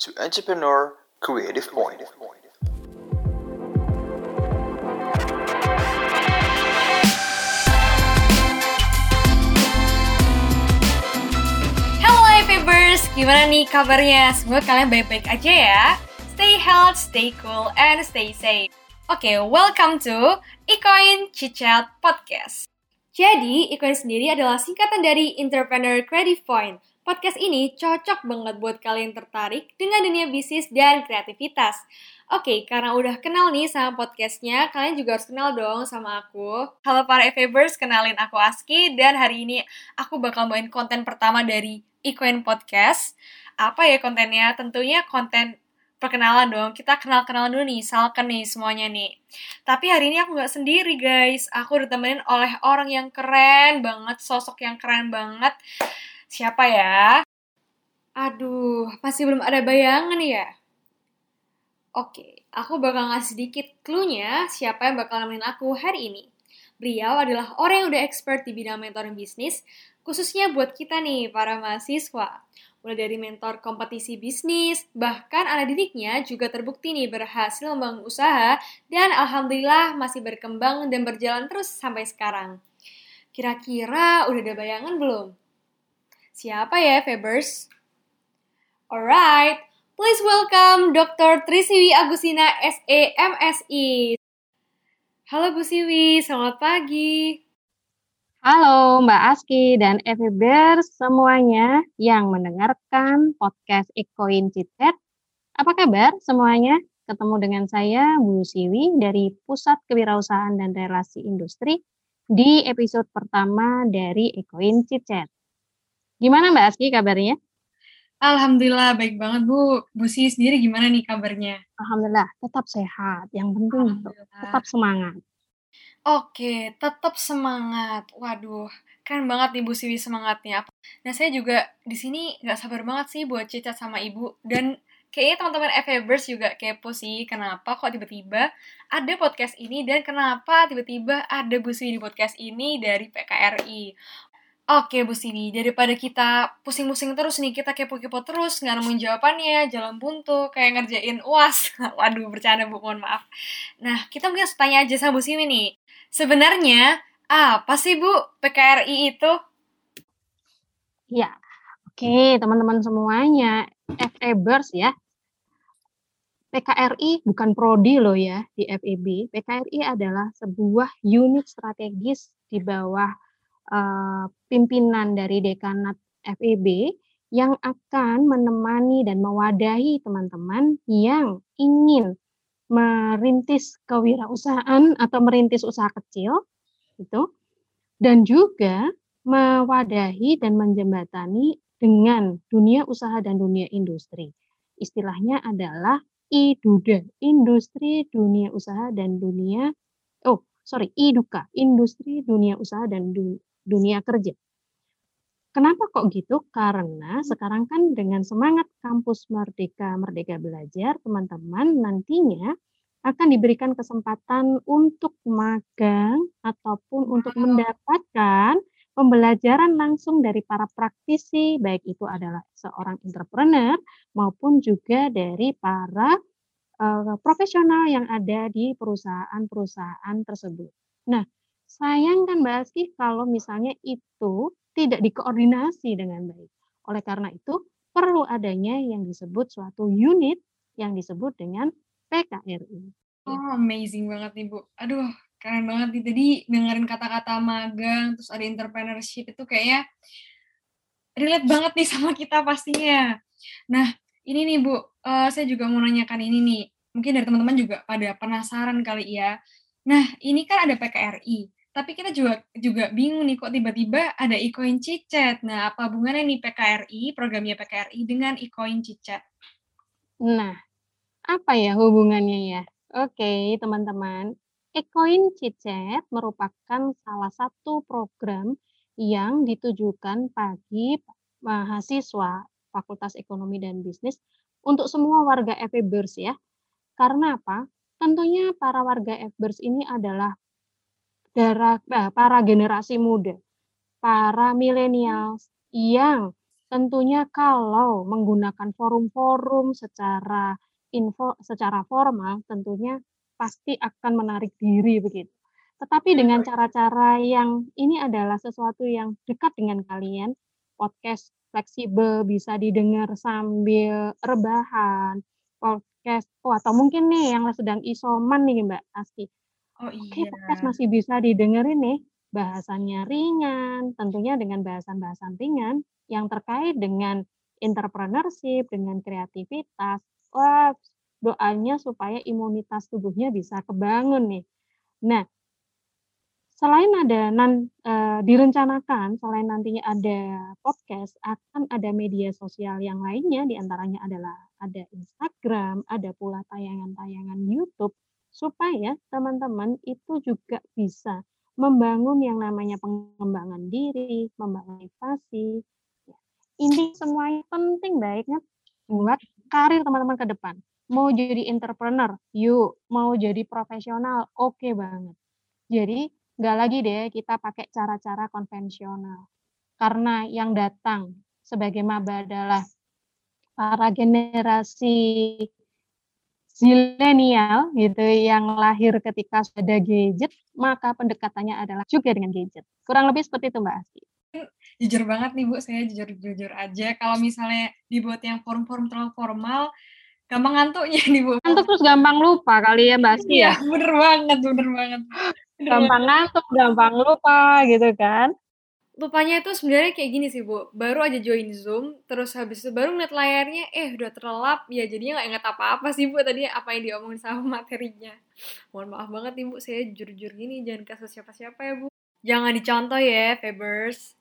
to Entrepreneur Creative Point. Hello Fibers, gimana nih kabarnya? Semoga kalian baik-baik aja ya. Stay healthy, stay cool, and stay safe. Oke, welcome to Ecoin Chitchat Podcast. Jadi, Ecoin sendiri adalah singkatan dari Entrepreneur Creative Point. Podcast ini cocok banget buat kalian tertarik dengan dunia bisnis dan kreativitas. Oke, karena udah kenal nih sama podcastnya, kalian juga harus kenal dong sama aku. Halo para Fibers, kenalin aku Aski, dan hari ini aku bakal main konten pertama dari Ecoin Podcast. Apa ya kontennya? Tentunya konten perkenalan dong. Kita kenal-kenalan dulu nih, salken nih semuanya nih. Tapi hari ini aku nggak sendiri guys. Aku ditemenin oleh orang yang keren banget, sosok yang keren banget. Siapa ya? Aduh, masih belum ada bayangan ya? Oke, aku bakal ngasih sedikit clue-nya siapa yang bakal nemenin aku hari ini. Beliau adalah orang yang udah expert di bidang mentoring bisnis, khususnya buat kita nih, para mahasiswa. Mulai dari mentor kompetisi bisnis, bahkan anak didiknya juga terbukti nih berhasil membangun usaha dan alhamdulillah masih berkembang dan berjalan terus sampai sekarang. Kira-kira udah ada bayangan belum? Siapa ya, Febers? Alright, please welcome Dr. Trisiwi Agustina SE MSI. Halo Bu Siwi, selamat pagi. Halo Mbak Aski dan FEBER semuanya yang mendengarkan podcast Ecoin Citet. Apa kabar semuanya? Ketemu dengan saya Bu Siwi dari Pusat Kewirausahaan dan Relasi Industri di episode pertama dari Ecoin Citet. Gimana Mbak Aski kabarnya? Alhamdulillah baik banget Bu. Bu Siwi sendiri gimana nih kabarnya? Alhamdulillah tetap sehat. Yang penting tetap semangat. Oke, tetap semangat. Waduh, keren banget nih Bu Siwi semangatnya. Nah, saya juga di sini nggak sabar banget sih buat cicat sama Ibu. Dan kayaknya teman-teman FEBers juga kepo sih, kenapa kok tiba-tiba ada podcast ini dan kenapa tiba-tiba ada Bu Siwi di podcast ini dari PKRI. Oke Bu Siwi, daripada kita pusing-pusing terus nih, kita kepo-kepo terus, nggak nemuin jawabannya, jalan buntu, kayak ngerjain uas. Waduh, bercanda Bu, mohon maaf. Nah, kita mungkin harus tanya aja sama Bu Siwi nih. Sebenarnya, apa sih Bu PKRI itu? Ya, oke teman-teman semuanya, FEBers ya. PKRI bukan prodi loh ya di FEB. PKRI adalah sebuah unit strategis di bawah uh, pimpinan dari dekanat FEB yang akan menemani dan mewadahi teman-teman yang ingin merintis kewirausahaan atau merintis usaha kecil itu dan juga mewadahi dan menjembatani dengan dunia usaha dan dunia industri. Istilahnya adalah IDUDA, industri dunia usaha dan dunia oh sorry IDUKA, industri dunia usaha dan du, dunia kerja. Kenapa kok gitu? Karena sekarang kan dengan semangat kampus Merdeka Merdeka Belajar, teman-teman nantinya akan diberikan kesempatan untuk magang ataupun untuk mendapatkan pembelajaran langsung dari para praktisi, baik itu adalah seorang entrepreneur maupun juga dari para uh, profesional yang ada di perusahaan-perusahaan tersebut. Nah, sayang kan Mbak Aski kalau misalnya itu tidak dikoordinasi dengan baik. Oleh karena itu, perlu adanya yang disebut suatu unit yang disebut dengan PKRI. Oh, amazing banget nih, Bu. Aduh, keren banget nih. Tadi dengerin kata-kata magang, terus ada entrepreneurship itu kayaknya relate banget nih sama kita pastinya. Nah, ini nih, Bu, uh, saya juga mau nanyakan ini nih. Mungkin dari teman-teman juga pada penasaran kali ya. Nah, ini kan ada PKRI tapi kita juga juga bingung nih kok tiba-tiba ada eCoin Cicet. Nah, apa hubungannya nih PKRI, programnya PKRI dengan eCoin Cicet? Nah, apa ya hubungannya ya? Oke, teman-teman. eCoin Cicet merupakan salah satu program yang ditujukan bagi mahasiswa Fakultas Ekonomi dan Bisnis untuk semua warga FEBers ya. Karena apa? Tentunya para warga FEBers ini adalah para generasi muda, para milenial yang tentunya kalau menggunakan forum-forum secara info secara formal tentunya pasti akan menarik diri begitu. Tetapi dengan cara-cara yang ini adalah sesuatu yang dekat dengan kalian, podcast fleksibel bisa didengar sambil rebahan, podcast oh atau mungkin nih yang sedang isoman nih Mbak Aski. Oh Oke, iya. podcast masih bisa didengerin nih, bahasannya ringan, tentunya dengan bahasan-bahasan ringan yang terkait dengan entrepreneurship, dengan kreativitas. Wah, doanya supaya imunitas tubuhnya bisa kebangun nih. Nah, selain ada nan eee, direncanakan selain nantinya ada podcast, akan ada media sosial yang lainnya, di antaranya adalah ada Instagram, ada pula tayangan-tayangan YouTube, supaya teman-teman itu juga bisa membangun yang namanya pengembangan diri, membangun motivasi. Ya, ini semuanya penting banget buat karir teman-teman ke depan. Mau jadi entrepreneur, yuk. Mau jadi profesional, oke banget. Jadi nggak lagi deh kita pakai cara-cara konvensional. Karena yang datang sebagai maba adalah para generasi zilenial gitu yang lahir ketika sudah ada gadget, maka pendekatannya adalah juga dengan gadget. Kurang lebih seperti itu Mbak Aski. Jujur banget nih Bu, saya jujur-jujur aja kalau misalnya dibuat yang forum-forum terlalu formal, gampang ngantuknya nih Bu. Ngantuk terus gampang lupa kali ya Mbak Iya, ya? bener banget bener banget. Bener Gampang ngantuk, gampang lupa gitu kan. Lupanya itu sebenarnya kayak gini sih Bu, baru aja join Zoom, terus habis itu baru ngeliat layarnya, eh udah terlelap, ya jadinya nggak inget apa-apa sih Bu tadi apa yang diomongin sama materinya. Mohon maaf banget nih Bu, saya jujur-jujur gini, jangan kasih siapa-siapa ya Bu. Jangan dicontoh ya, Febers.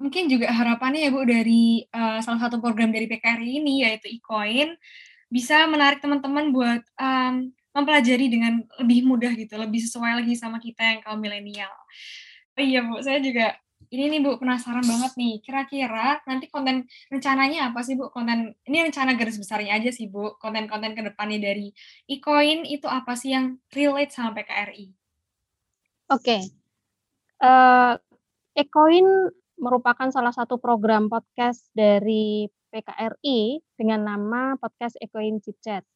Mungkin juga harapannya ya Bu dari uh, salah satu program dari PKRI ini yaitu eCoin bisa menarik teman-teman buat um, mempelajari dengan lebih mudah gitu, lebih sesuai lagi sama kita yang kaum milenial. Oh iya Bu, saya juga ini nih Bu penasaran banget nih. Kira-kira nanti konten rencananya apa sih Bu? Konten ini rencana garis besarnya aja sih Bu. Konten-konten ke depannya dari eCoin itu apa sih yang relate sama PKRI? Oke. Uh, eCoin merupakan salah satu program podcast dari PKRI dengan nama podcast Ecoin Cicet.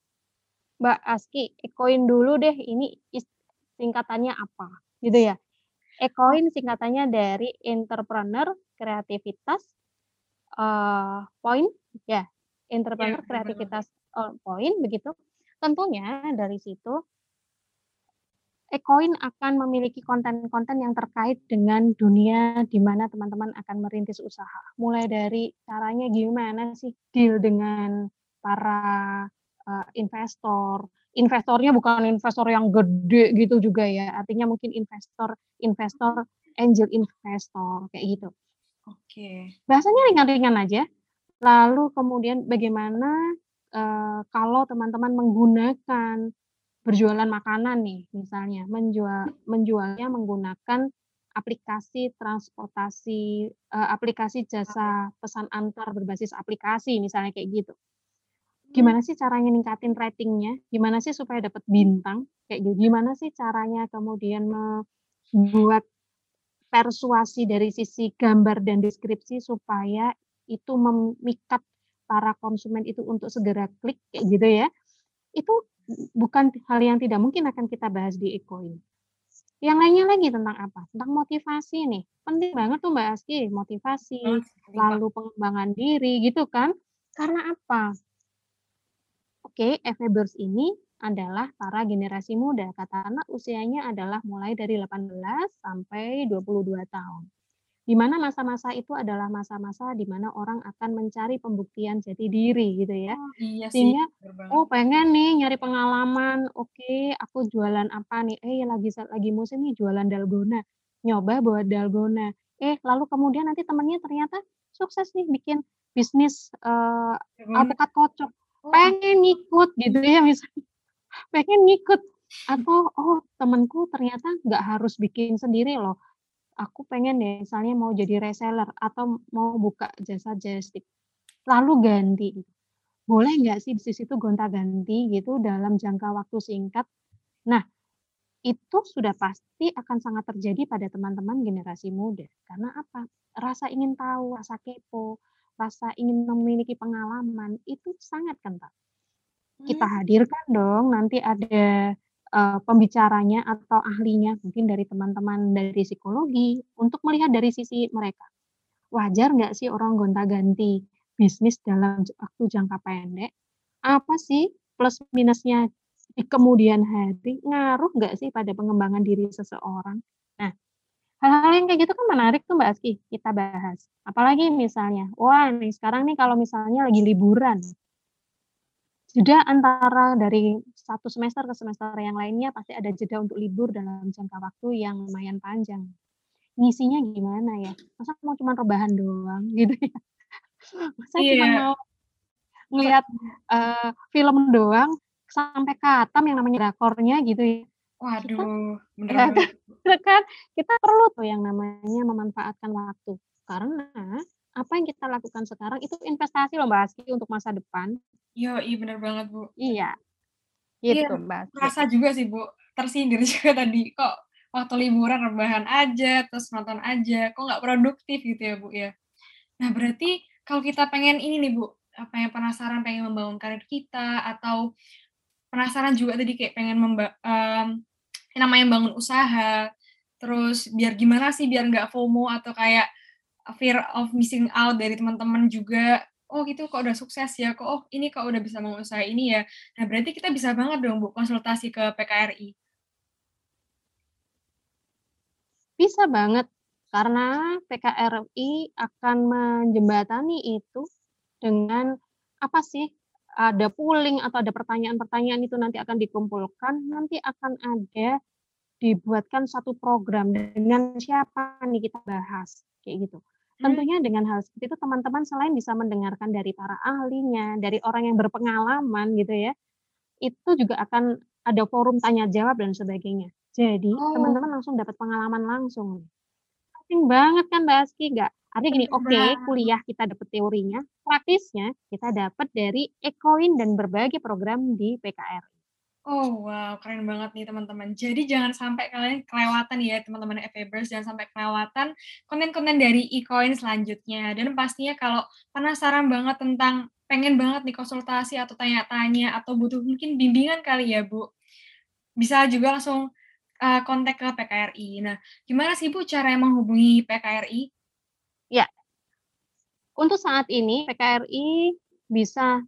Mbak Aski, Ecoin dulu deh, ini singkatannya apa? Gitu ya. Ecoin singkatannya dari entrepreneur, kreativitas, uh, point, ya, entrepreneur, Ya, benar. kreativitas, uh, point, begitu. Tentunya dari situ Ecoin akan memiliki konten-konten yang terkait dengan dunia di mana teman-teman akan merintis usaha. Mulai dari caranya gimana sih deal dengan para uh, investor. Investornya bukan investor yang gede gitu juga ya. Artinya mungkin investor investor angel investor kayak gitu. Oke. Bahasanya ringan-ringan aja. Lalu kemudian bagaimana uh, kalau teman-teman menggunakan berjualan makanan nih misalnya menjual menjualnya menggunakan aplikasi transportasi uh, aplikasi jasa pesan antar berbasis aplikasi misalnya kayak gitu gimana sih caranya ningkatin ratingnya gimana sih supaya dapat bintang kayak gitu gimana sih caranya kemudian membuat persuasi dari sisi gambar dan deskripsi supaya itu memikat para konsumen itu untuk segera klik kayak gitu ya itu bukan hal yang tidak mungkin akan kita bahas di Ecoin. Yang lainnya lagi tentang apa? Tentang motivasi nih. Penting banget tuh Mbak Aski, motivasi, lalu pengembangan diri gitu kan. Karena apa? Oke, Evebers ini adalah para generasi muda. Karena usianya adalah mulai dari 18 sampai 22 tahun. Di mana masa-masa itu adalah masa-masa di mana orang akan mencari pembuktian jati diri gitu ya. Iya sih. Sehingga banget. oh pengen nih nyari pengalaman, oke aku jualan apa nih? Eh lagi lagi musim nih jualan dalgona. Nyoba buat dalgona. Eh lalu kemudian nanti temennya ternyata sukses nih bikin bisnis uh, alpukat kocok. Pengen ngikut gitu ya misalnya. Pengen ngikut atau oh temenku ternyata nggak harus bikin sendiri loh. Aku pengen deh misalnya mau jadi reseller atau mau buka jasa jastip. Lalu ganti boleh nggak sih bisnis itu gonta-ganti gitu dalam jangka waktu singkat? Nah, itu sudah pasti akan sangat terjadi pada teman-teman generasi muda. Karena apa? rasa ingin tahu, rasa kepo, rasa ingin memiliki pengalaman itu sangat kental. Kita Hmm. hadirkan dong nanti ada, eee, pembicaranya atau ahlinya, mungkin dari teman-teman dari psikologi, untuk melihat dari sisi mereka. Wajar nggak sih orang gonta-ganti bisnis dalam waktu jangka pendek? Apa sih plus minusnya di kemudian hari? Ngaruh nggak sih pada pengembangan diri seseorang? Nah, hal-hal yang kayak gitu kan menarik tuh Mbak Aski, kita bahas. Apalagi misalnya, wah nih sekarang nih kalau misalnya lagi liburan. Jeda antara dari satu semester ke semester yang lainnya pasti ada jeda untuk libur dalam jangka waktu yang lumayan panjang. Ngisinya gimana ya? Masa mau cuman rebahan doang gitu ya? Masa cuman Iya. mau ngelihat, eee, film doang sampai khatam yang namanya drakornya gitu ya? Waduh, bener Bu. kan kita perlu tuh yang namanya memanfaatkan waktu. Karena apa yang kita lakukan sekarang itu investasi loh Mbak Aski untuk masa depan. Yoi, bener banget, Bu. Iya, Iya, gitu Mbak Aski. kerasa juga sih, Bu, tersindir juga tadi, kok waktu liburan rebahan aja, terus nonton aja, kok nggak produktif gitu ya, Bu, ya. Nah, berarti kalau kita pengen ini nih, Bu, eee, pengen penasaran pengen membangun karir kita atau penasaran juga tadi kayak pengen memba yang namanya bangun usaha, terus biar gimana sih biar nggak FOMO atau kayak, fear of missing out dari teman-teman juga, "Oh gitu kok udah sukses ya, kok oh ini kok udah bisa usaha ini ya." Nah, berarti kita bisa banget dong, Bu, konsultasi ke PKRI. Bisa banget, karena PKRI akan menjembatani itu dengan apa sih, ada pooling atau ada pertanyaan-pertanyaan itu nanti akan dikumpulkan, nanti akan ada dibuatkan satu program dengan siapa nih kita bahas, kayak gitu. Mmm. Tentunya dengan hal seperti itu teman-teman selain bisa mendengarkan dari para ahlinya, dari orang yang berpengalaman gitu ya, itu juga akan ada forum tanya jawab dan sebagainya. Jadi Oh. teman-teman langsung dapat pengalaman langsung. Penting banget kan Mbak Aski, nggak artinya gini, oke banget. kuliah kita dapat teorinya, praktisnya kita dapat dari Ekoin dan berbagai program di PKRI. Oh, wow, keren banget nih teman-teman. Jadi jangan sampai kalian kelewatan ya teman-teman FEbers, jangan sampai kelewatan konten-konten dari Ikoin selanjutnya. Dan pastinya kalau penasaran banget tentang pengen banget nih konsultasi atau tanya-tanya atau butuh mungkin bimbingan kali ya, Bu, bisa juga langsung, eee, kontak ke PKRI. Nah, gimana sih, Bu, cara menghubungi PKRI? Ya. Untuk saat ini PKRI bisa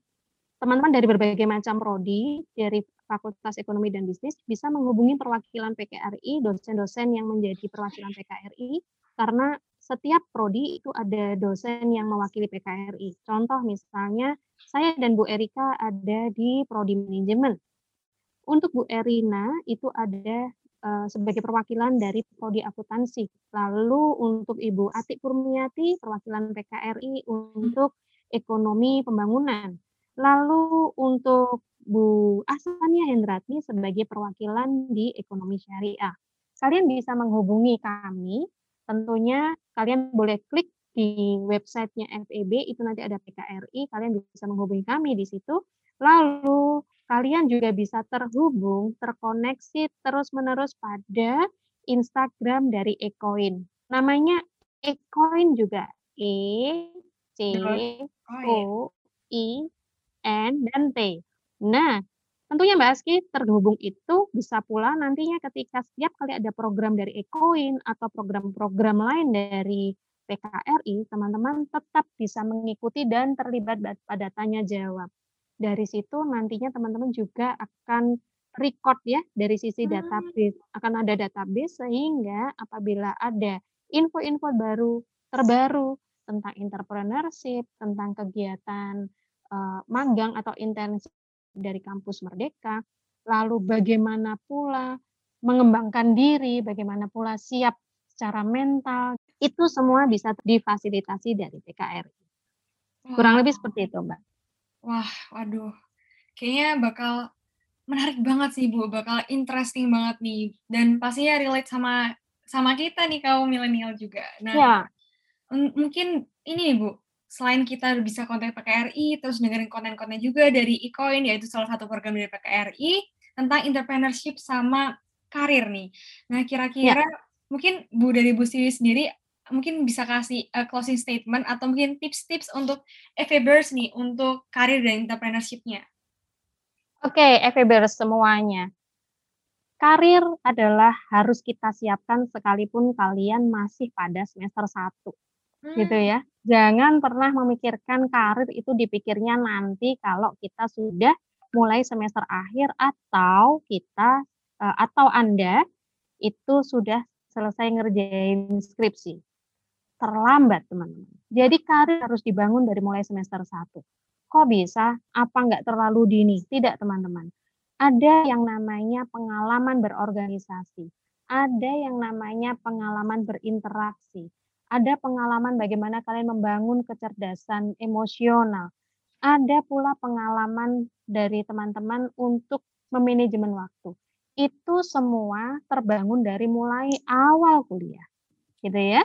teman-teman dari berbagai macam prodi, dari Fakultas Ekonomi dan Bisnis bisa menghubungi perwakilan PKRI, dosen-dosen yang menjadi perwakilan PKRI, karena setiap prodi itu ada dosen yang mewakili PKRI. Contoh misalnya saya dan Bu Erika ada di prodi manajemen. Untuk Bu Erina itu ada, eee, sebagai perwakilan dari prodi akuntansi. Lalu untuk Ibu Atik Kurniati perwakilan PKRI untuk ekonomi pembangunan. Lalu untuk Bu Ahsania Hendratni sebagai perwakilan di ekonomi syariah. Kalian bisa menghubungi kami, tentunya kalian boleh klik di website-nya FEB itu nanti ada PKRI, kalian bisa menghubungi kami di situ. Lalu kalian juga bisa terhubung, terkoneksi terus-menerus pada Instagram dari Ekoin. Namanya Ekoin juga, E, C. O, I, N, dan T. Nah, tentunya Mbak Aski terhubung itu bisa pula nantinya ketika setiap kali ada program dari Ekoin atau program-program lain dari PKRI, teman-teman tetap bisa mengikuti dan terlibat ba pada tanya jawab. Dari situ nantinya teman-teman juga akan record ya dari sisi Mmm. database, akan ada database sehingga apabila ada info-info baru, terbaru tentang entrepreneurship, tentang kegiatan, eee, magang atau internship dari kampus Merdeka, lalu bagaimana pula mengembangkan diri, bagaimana pula siap secara mental, itu semua bisa difasilitasi dari PKRI. Kurang lebih seperti itu, Mbak. Wah, waduh, kayaknya bakal menarik banget sih, Bu, bakal interesting banget nih, dan pastinya relate sama sama kita nih kaum milenial juga. Nah, m mungkin ini nih, Bu, selain kita bisa kontak PKRI, terus dengerin konten-konten juga dari Ikoin, yaitu salah satu program dari PKRI, tentang entrepreneurship sama karir nih. Nah, kira-kira mungkin Bu dari Bu Siwi sendiri, mungkin bisa kasih uh, closing statement atau mungkin tips-tips untuk FABers nih untuk karir dan entrepreneurship-nya. Oke, okay, FABers semuanya. Karir adalah harus kita siapkan sekalipun kalian masih pada semester 1. Hmm. Gitu ya. Jangan pernah memikirkan karir itu dipikirnya nanti kalau kita sudah mulai semester akhir atau kita uh, atau Anda itu sudah selesai ngerjain skripsi terlambat teman-teman. Jadi karir harus dibangun dari mulai semester 1. Kok bisa? Apa nggak terlalu dini? Tidak teman-teman. Ada yang namanya pengalaman berorganisasi. Ada yang namanya pengalaman berinteraksi. Ada pengalaman bagaimana kalian membangun kecerdasan emosional. Ada pula pengalaman dari teman-teman untuk memanajemen waktu. Itu semua terbangun dari mulai awal kuliah. Gitu ya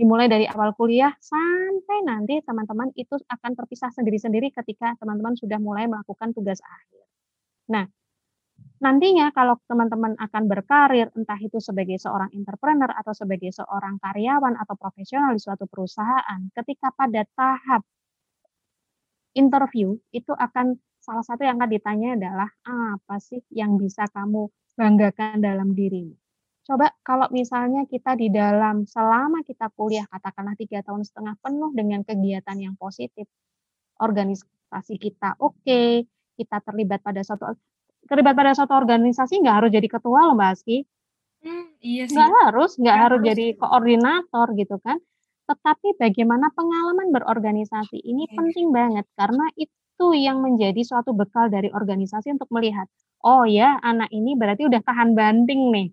dimulai dari awal kuliah sampai nanti teman-teman itu akan terpisah sendiri-sendiri ketika teman-teman sudah mulai melakukan tugas akhir. Nah, nantinya kalau teman-teman akan berkarir entah itu sebagai seorang entrepreneur atau sebagai seorang karyawan atau profesional di suatu perusahaan, ketika pada tahap interview itu akan salah satu yang akan ditanya adalah apa sih yang bisa kamu banggakan dalam dirimu. Coba kalau misalnya kita di dalam selama kita kuliah katakanlah tiga tahun setengah penuh dengan kegiatan yang positif, organisasi kita oke, okay, kita terlibat pada suatu terlibat pada suatu organisasi nggak harus jadi ketua loh Mbak Aski. Hmm, iya sih. Nggak harus, nggak harus, harus jadi koordinator gitu kan. Tetapi bagaimana pengalaman berorganisasi ini okay. penting banget karena itu yang menjadi suatu bekal dari organisasi untuk melihat, oh ya anak ini berarti udah tahan banting nih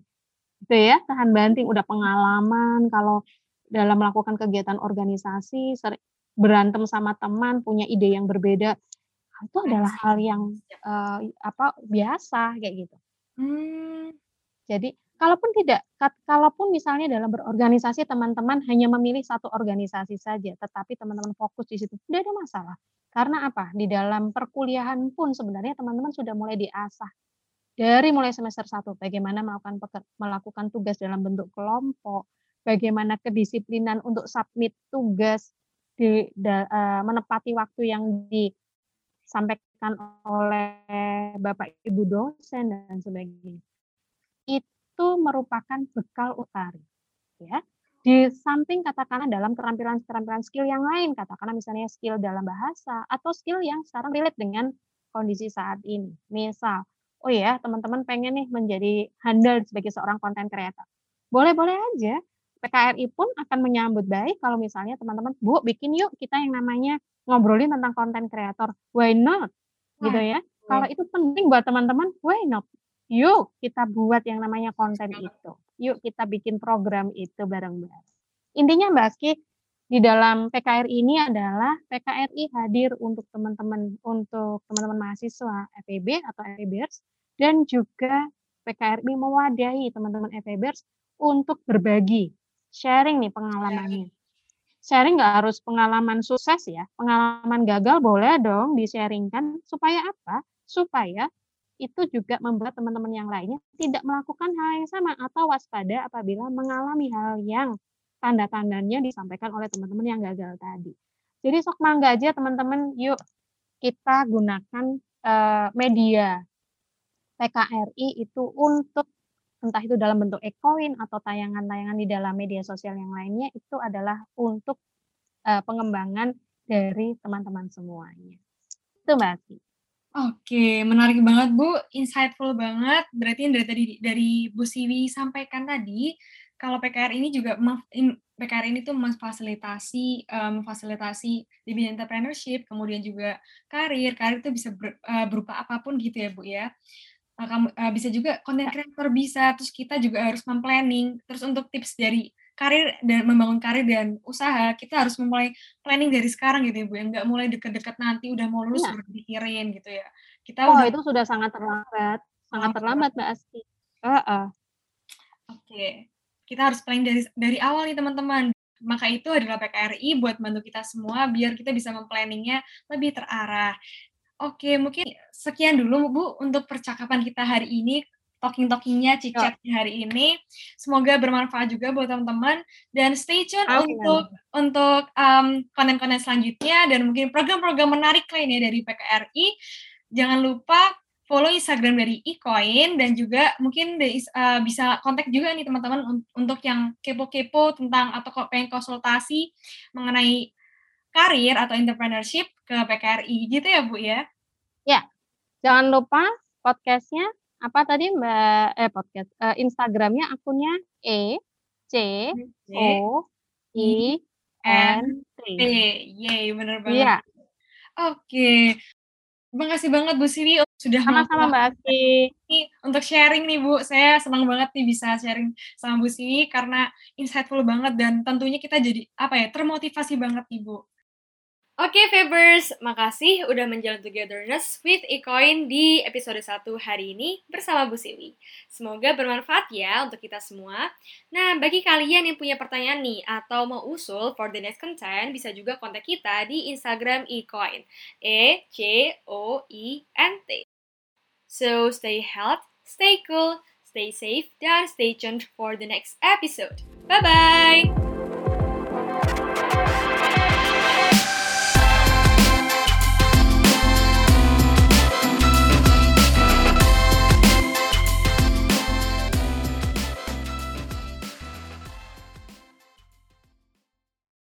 gitu ya, tahan banting, udah pengalaman kalau dalam melakukan kegiatan organisasi, berantem sama teman, punya ide yang berbeda, itu adalah hal yang uh, apa biasa kayak gitu. Hmm. Jadi kalaupun tidak, kalaupun misalnya dalam berorganisasi teman-teman hanya memilih satu organisasi saja, tetapi teman-teman fokus di situ, tidak ada masalah. Karena apa? Di dalam perkuliahan pun sebenarnya teman-teman sudah mulai diasah dari mulai semester 1 bagaimana melakukan melakukan tugas dalam bentuk kelompok, bagaimana kedisiplinan untuk submit tugas di da, uh, menepati waktu yang disampaikan oleh Bapak Ibu dosen dan sebagainya. Itu merupakan bekal utari ya. Di samping katakanlah dalam keterampilan-keterampilan skill yang lain, katakanlah misalnya skill dalam bahasa atau skill yang sekarang relate dengan kondisi saat ini. Misal oh ya teman-teman pengen nih menjadi handal sebagai seorang konten kreator. Boleh-boleh aja. PKRI pun akan menyambut baik kalau misalnya teman-teman, Bu, bikin yuk kita yang namanya ngobrolin tentang konten kreator. Why not? Gitu ya. Kalau itu penting buat teman-teman, why not? Yuk kita buat yang namanya konten itu. Yuk kita bikin program itu bareng-bareng. Intinya Mbak Aski, di dalam PKRI ini adalah PKRI hadir untuk teman-teman untuk teman-teman mahasiswa FEB atau FEBers dan juga PKRI mewadahi teman-teman FEBers untuk berbagi, sharing nih pengalamannya. Sharing nggak harus pengalaman sukses ya, pengalaman gagal boleh dong di-sharingkan supaya apa? Supaya itu juga membuat teman-teman yang lainnya tidak melakukan hal yang sama atau waspada apabila mengalami hal yang tanda-tandanya disampaikan oleh teman-teman yang gagal tadi. Jadi sok mangga aja teman-teman, yuk kita gunakan uh, media PKRI itu untuk entah itu dalam bentuk e-coin atau tayangan-tayangan di dalam media sosial yang lainnya itu adalah untuk uh, pengembangan dari teman-teman semuanya. Itu Mbak. Oke, menarik banget Bu, insightful banget. Berarti yang dari tadi dari Bu Siwi sampaikan tadi, kalau PKR ini juga PKR ini tuh memfasilitasi um, memfasilitasi di bidang entrepreneurship, kemudian juga karir. Karir itu bisa ber, uh, berupa apa pun gitu ya, Bu ya. Uh, kamu uh, bisa juga konten creator bisa, terus kita juga harus memplanning. Terus untuk tips dari karir dan membangun karir dan usaha, kita harus memulai planning dari sekarang gitu ya, Bu. Yang nggak mulai deket-deket nanti udah mau lulus ya. dipikirin gitu ya. Kita oh, udah, itu sudah sangat terlambat. Sangat terlambat, Mbak Asti. Uh -uh. Oke. Okay kita harus planning dari dari awal nih teman-teman. Maka itu adalah PKRI buat bantu kita semua biar kita bisa memplanningnya lebih terarah. Oke, mungkin sekian dulu Bu untuk percakapan kita hari ini. talking-talkingnya, chit-chatnya hari ini. Semoga bermanfaat juga buat teman-teman dan stay tune Amin. untuk untuk um, konten-konten selanjutnya dan mungkin program-program menarik lainnya dari PKRI. Jangan lupa follow Instagram dari eCoin dan juga mungkin dari, uh, bisa kontak juga nih teman-teman un- untuk yang kepo-kepo tentang atau kok pengen konsultasi mengenai karir atau entrepreneurship ke PKRI gitu ya Bu ya. Jangan lupa podcastnya apa tadi Mbak eh podcast eh, Instagramnya akunnya E C O I N T. Yay, bener banget. Iya, Oke. Terima kasih banget Bu Siwi sudah sama-sama Mbak Aki. untuk sharing nih Bu. Saya senang banget nih bisa sharing sama Bu Siwi karena insightful banget dan tentunya kita jadi apa ya termotivasi banget nih Bu. Oke Febers, makasih udah menjalin togetherness with Ecoin di episode 1 hari ini bersama Bu Siwi. Semoga bermanfaat ya untuk kita semua. Nah, bagi kalian yang punya pertanyaan nih atau mau usul for the next content, bisa juga kontak kita di Instagram Ecoin. E C O I N T. So stay healthy, stay cool, stay safe, dan stay tuned for the next episode. Bye bye.